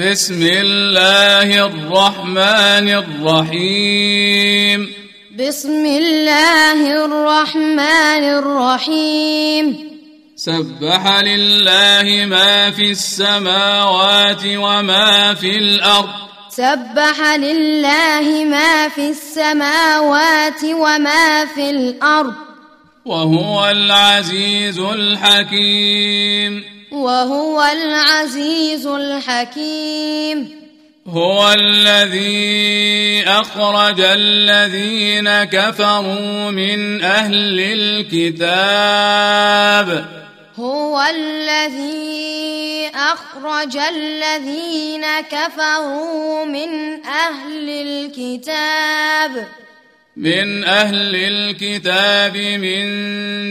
بسم الله الرحمن الرحيم. بسم الله الرحمن الرحيم. سبح لله ما في السماوات وما في الأرض. سبح لله ما في السماوات وما في الأرض. وهو العزيز الحكيم. وهو العزيز الحكيم. هو الذي أخرج الذين كفروا من أهل الكتاب. هو الذي أخرج الذين كفروا من أهل الكتاب. من أهل الكتاب من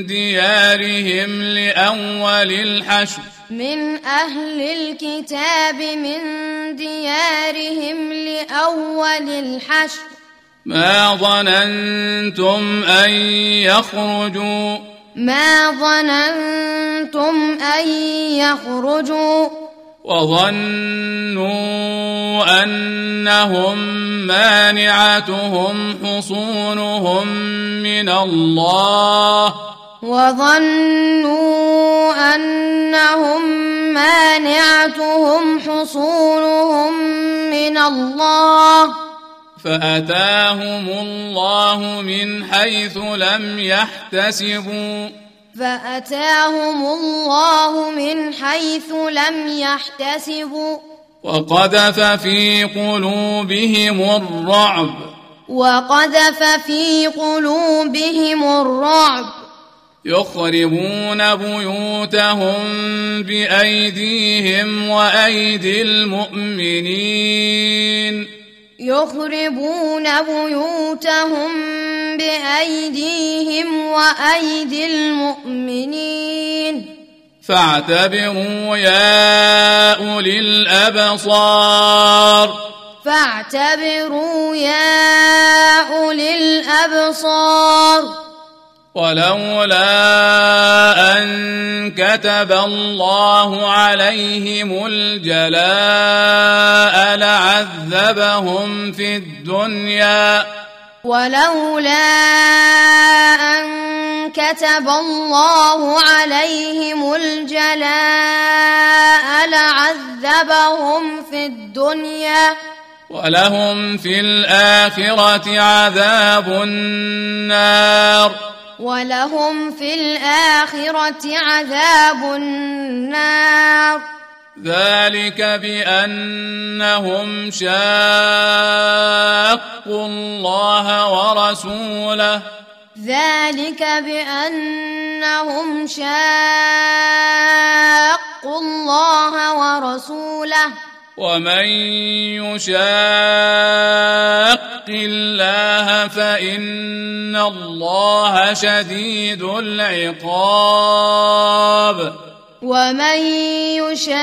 ديارهم لأول الحشر. من أهل الكتاب من ديارهم لأول الحشر. ما ظننتم أن يخرجوا؟ ما ظننتم أن يخرجوا؟ وظنوا أنهم مانعتهم حصونهم من الله. وظنوا أنهم مانعتهم حصونهم من الله. فأتاهم الله من حيث لم يحتسبوا. فأتاهم الله من حيث لم يحتسبوا وقذف في قلوبهم الرعب. وقذف في قلوبهم الرعب. يخربون بيوتهم بأيديهم وأيدي المؤمنين. يخربون بيوتهم بأيديهم وأيدي المؤمنين. فاعتبروا يا أولي الأبصار. فاعتبروا يا أولي الأبصار. ولولا أن كتب الله عليهم الجلاء لعذبهم في الدنيا. ولولا أن كتب الله عليهم الجلاء لعذبهم في الدنيا. ولهم في الآخرة عذاب النار. ولهم في الآخرة عذاب النار. ذلك بأنهم شاقوا الله ورسوله. ذلك بأنهم شاقوا الله ورسوله. ومن يشاق الله فإن الله شديد العقاب. ومن يشاق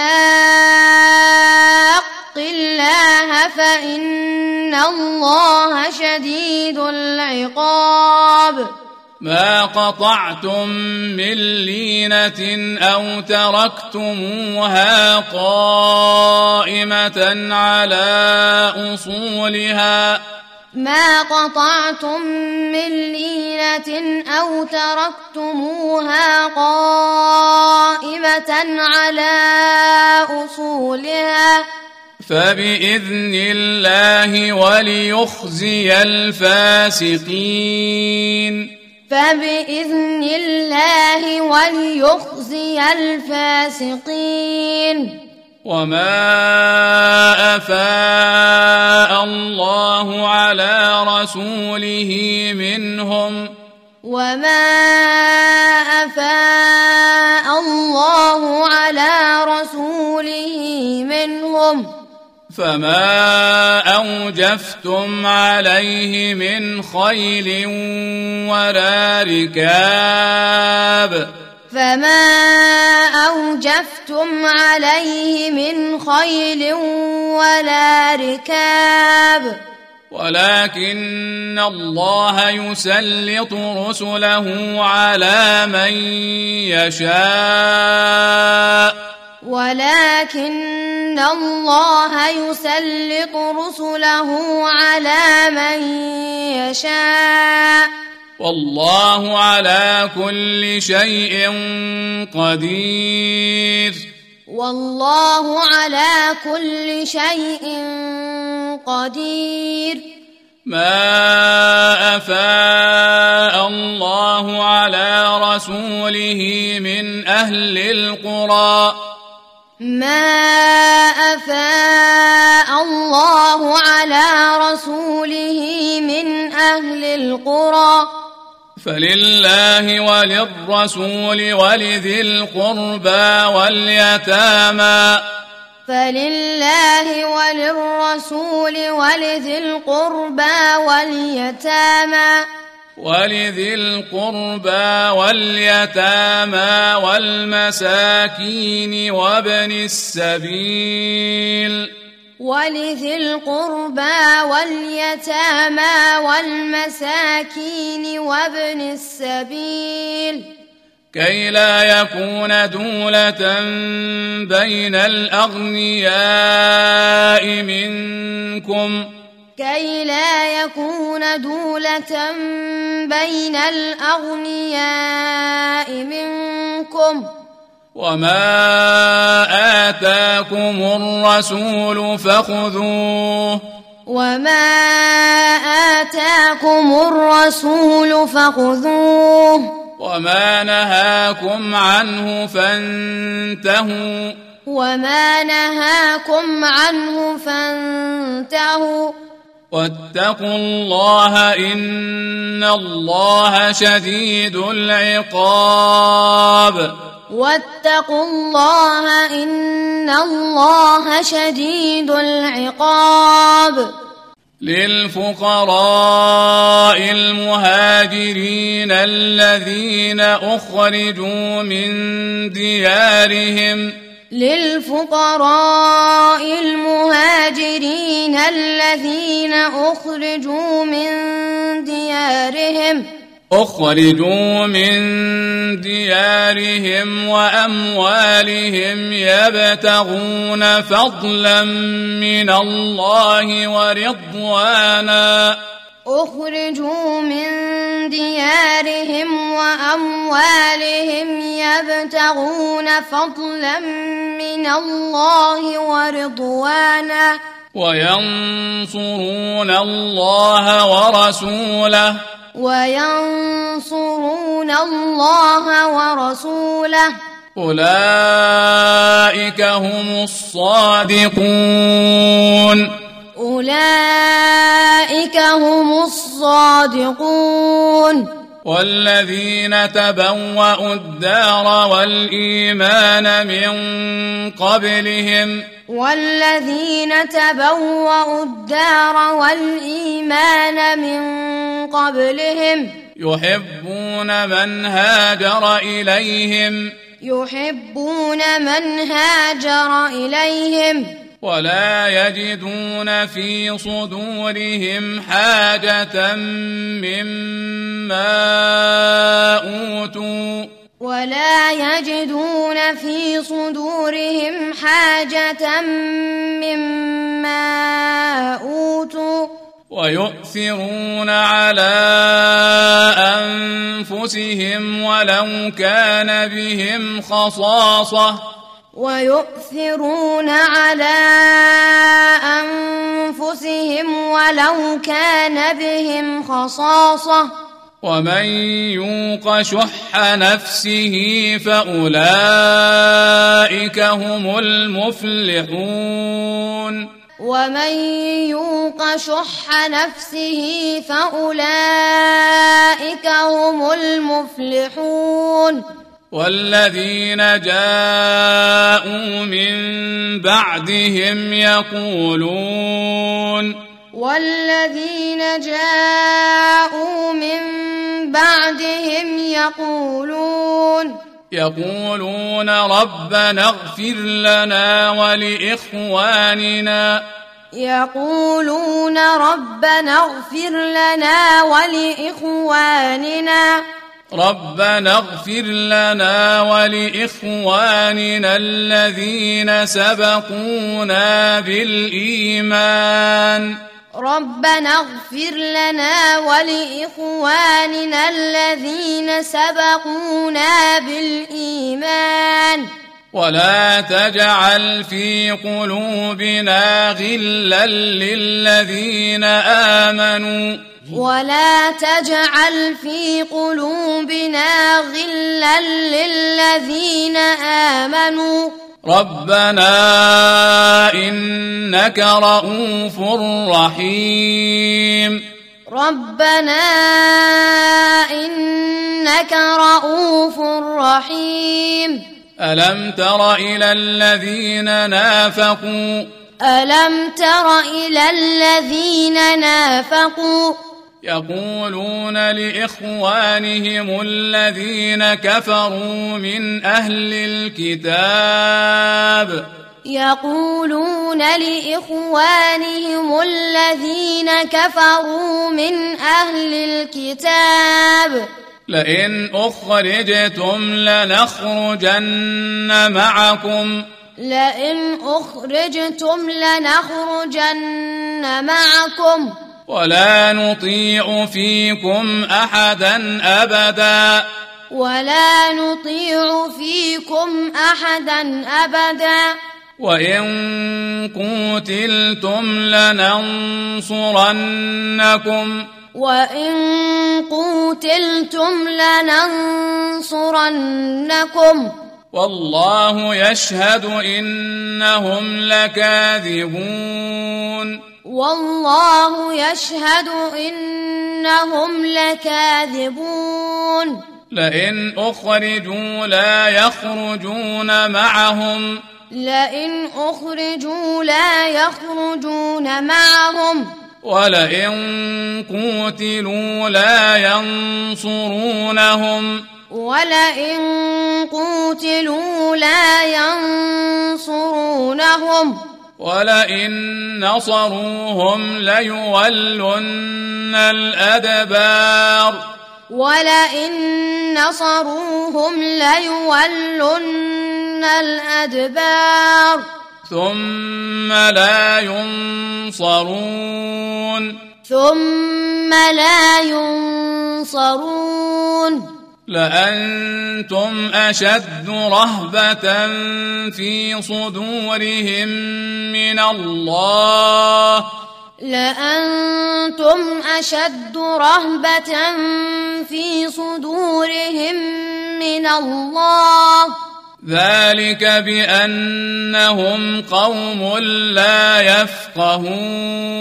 الله فإن الله شديد العقاب. ما قطعتم من لينة أو تركتموها قائمة على أصولها. ما قطعتم من لينة أو تركتموها قائمة على أصولها. فبإذن الله وليخزي الفاسقين. فبإذن الله وليخزي الفاسقين. وما افاء الله على رسوله منهم. وما أفاء الله على رسوله منهم. فما اوجفتم عليه من خيل ولا ركاب فما أوجفتم عليه من خيل ولا ركاب ولكن الله يسلط رسله على من يشاء ولكن الله يسلط رسله على من يشاء. والله على كل شيء قدير. والله على كل شيء قدير. ما أفاء الله على رسوله من أهل القرى. ما افاء الله على رسوله من أهل القرى فلله وللرسول ولذي القربى واليتامى فلله وللرسول ولذي القربى واليتامى ولذي القربى واليتامى والمساكين وابن السبيل ولذي القربى واليتامى والمساكين وابن السبيل كي لا يكون دولة بين الأغنياء منكم كي لا يكون دولة بين الأغنياء منكم وما آتاكم الرسول فخذوه وما آتاكم الرسول فخذوه وما نهاكم عنه فانتهوا وما نهاكم عنه فانتهوا واتقوا الله إن الله شديد العقاب. واتقوا الله إن الله شديد العقاب. للفقراء المهاجرين الذين أخرجوا من ديارهم للفقراء المهاجرين الذين أخرجوا من ديارهم أخرجوا من ديارهم وأموالهم يبتغون فضلا من الله ورضوانا أخرجوا من ديارهم وأموالهم يبتغون فضلا من الله ورضوانا. وينصرون الله ورسوله. وينصرون الله ورسوله. أولئك هم الصادقون. أولئك هم الصادقون. والذين تبوأوا الدار والإيمان من قبلهم. والذين تبوأوا الدار والإيمان من قبلهم. يحبون من هاجر إليهم. يحبون من هاجر إليهم. ولا يجدون في صدورهم حاجة مما أوتوا. ولا يجدون في صدورهم حاجة مما أوتوا. ويؤثرون على أنفسهم ولو كان بهم خصاصة. ويؤثرون على أنفسهم ولو كان بهم خصاصة. ومن يوق شح نفسه فأولئك هم المفلحون. ومن يوق شح نفسه فأولئك هم المفلحون. والذين جاءوا من بعدهم يقولون والذين جاءوا من بعدهم يقولون يقولون ربنا اغفر لنا ولإخواننا. يقولون ربنا اغفر لنا ولإخواننا. ربنا اغفر لنا ولإخواننا الذين سبقونا بالإيمان. ربنا اغفر لنا ولإخواننا الذين سبقونا بالإيمان. ولا تجعل في قلوبنا غلا للذين آمنوا. ولا تجعل في قلوبنا غلا للذين آمنوا. ربنا إنك رؤوف رحيم. ربنا إنك رؤوف رحيم. ألم تر إلى الذين نافقوا؟ ألم تر إلى الذين نافقوا؟ يقولون لإخوانهم الذين كفروا من أهل الكتاب. يقولون لإخوانهم الذين كفروا من أهل الكتاب. لئن أخرجتم لنخرجن معكم. لئن أخرجتم لنخرجن معكم. ولا نطيع فيكم أحدا أبدا. ولا نطيع فيكم أحدا أبدا. وإن قتلتم لننصرنكم. وإن قتلتم لننصرنكم. والله يشهد إنهم لكاذبون. والله يشهد إنهم لكاذبون. لئن أخرجوا لا يخرجون معهم. لئن أخرجوا لا يخرجون معهم. ولئن قوتلوا لا ينصرونهم. ولئن قوتلوا لا ينصرونهم. ولئن نصروهم ليولن الأدبار. ولئن نصروهم ليولن الأدبار. ثم لا ينصرون. ثم لا ينصرون. لأنتم أشد رهبة في صدورهم من الله. لأنتم أشد رهبة في صدورهم من الله. ذلك بأنهم قوم لا يفقهون.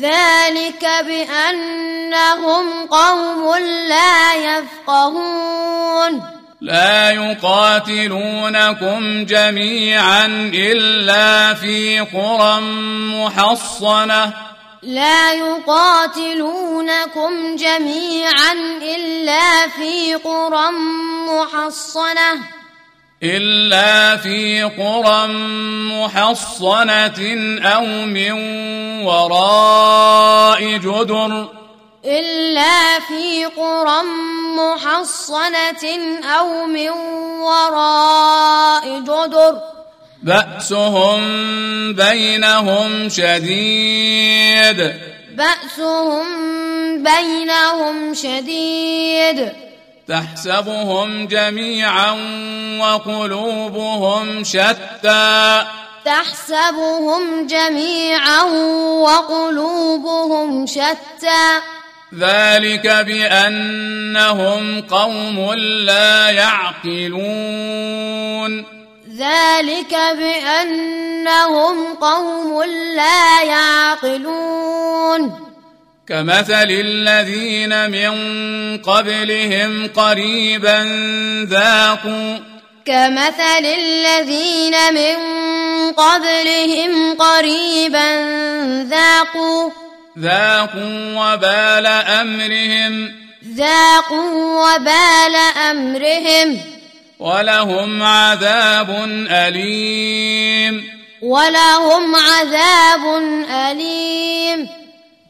ذلك بأنهم قوم لا يفقهون. لا يقاتلونكم جميعا إلا في قرى محصنة. لا يقاتلونكم جميعا إلا في قرى محصنة. إلا في قرى محصنة أو من وراء جدر. إلا في قرى محصنة أو من وراء جدر. بأسهم بينهم شديد. بأسهم بينهم شديد. تحسبهم جميعا وقلوبهم شتى. تحسبهم جميعا وقلوبهم شتى. ذلك بأنهم قوم لا يعقلون. ذلك بأنهم قوم لا يعقلون. كمثل الذين من قبلهم قريبا ذاقوا كمثل الذين من قبلهم قريبا ذاقوا ذاقوا وبال أمرهم ذاقوا وبال أمرهم ولهم عذاب أليم ولهم عذاب أليم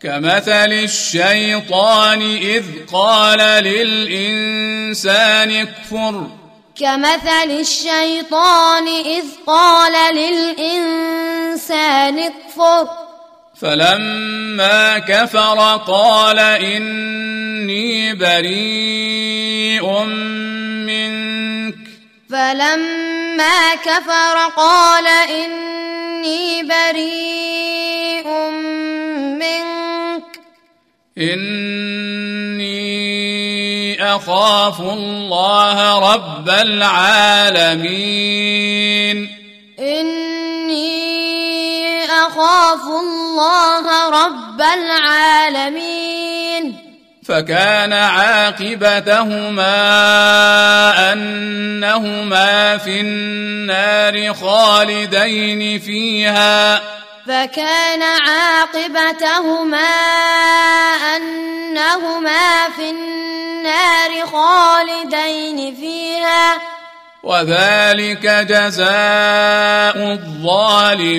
كمثل الشيطان إذ قال للإنسان اكفر. كمثل الشيطان إذ قال للإنسان اكفر. فلما كفر قال إني بريء منك. فلما كفر قال إني بريء منك. إني أخاف الله رب العالمين. إني أخاف الله رب العالمين. فكان عاقبتهما أنهما في النار خالدين فيها. فكان عاقبتهما أنهما في النار خالدين فيها. وذلك جزاء الظالمين.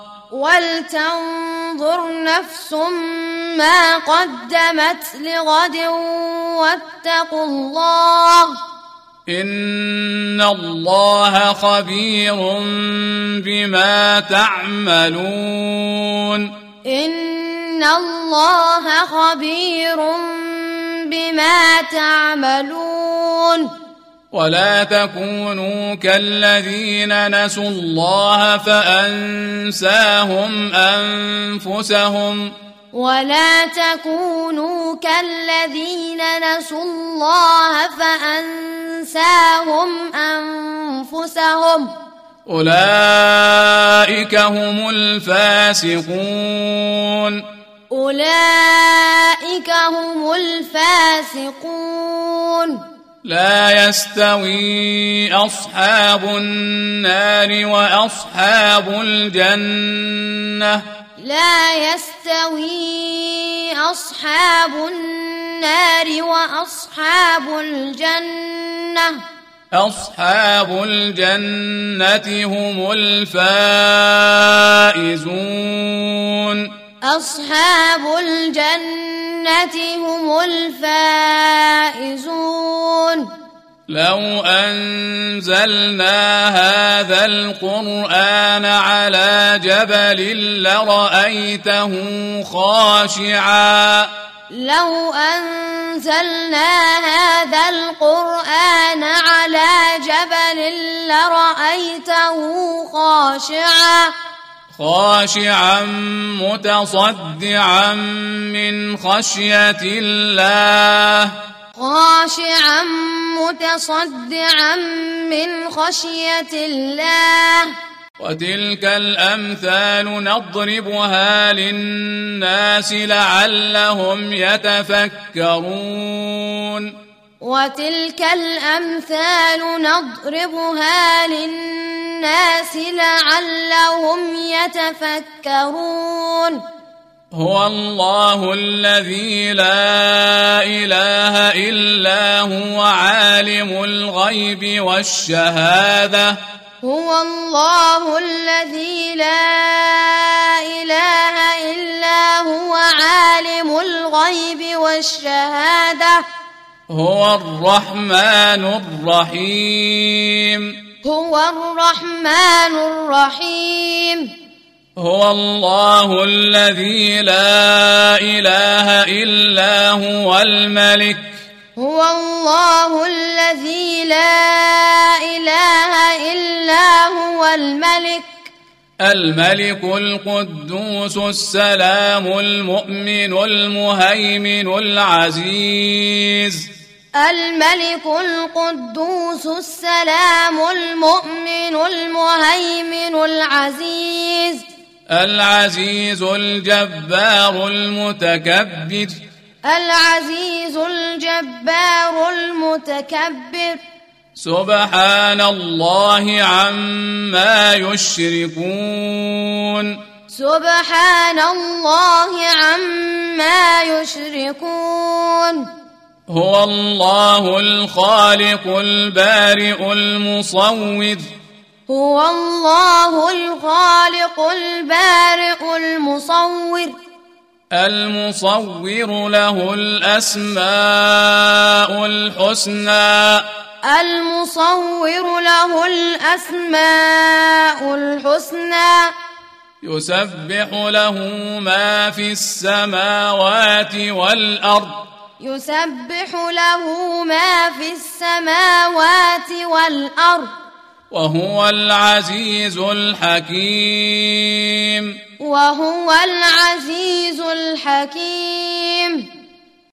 ولتنظر نفس ما قدمت لغد واتقوا الله. إن الله خبير بما تعملون. إن الله خبير بما تعملون. ولا تكونوا كالذين نسوا الله فأنساهم أنفسهم. ولا تكونوا كالذين نسوا الله فأنساهم أنفسهم. أولئك هم الفاسقون. أولئك هم الفاسقون. لا يستوي أصحاب النار وأصحاب الجنة. لا يستوي أصحاب النار وأصحاب الجنة. أصحاب الجنة هم الفائزون. أصحاب الجنة هم الفائزون. لو أنزلنا هذا القرآن على جبل لرأيته خاشعا. لو أنزلنا هذا القرآن على جبل لرأيته خاشعا. خاشعا متصدعا من خشية الله. خاشعا متصدعا من خشية الله. وتلك الأمثال نضربها للناس لعلهم يتفكرون. وتلك الأمثال نضربها للناس لعلهم يتفكرون. هو الله الذي لا إله إلا هو عالم الغيب والشهادة. هو الله الذي لا إله إلا هو عالم الغيب والشهادة. هو الرحمن الرحيم. هو الرحمن الرحيم. هو الله الذي لا إله إلا هو الملك. هو الله الذي لا إله إلا هو الملك. الملك القدوس السلام المؤمن المهيمن العزيز. الملك القدوس السلام المؤمن المهيمن العزيز. العزيز الجبار المتكبر. العزيز الجبار المتكبر. سبحان الله عما يشركون. سبحان الله عما يشركون. هو الله الخالق البارئ المصور. هو الله الخالق البارئ المصور. المصور له الأسماء الحسنى. المصور له الأسماء الحسنى. يسبح له ما في السماوات والأرض. يسبح له ما في السماوات والأرض. وهو العزيز الحكيم. وهو العزيز الحكيم.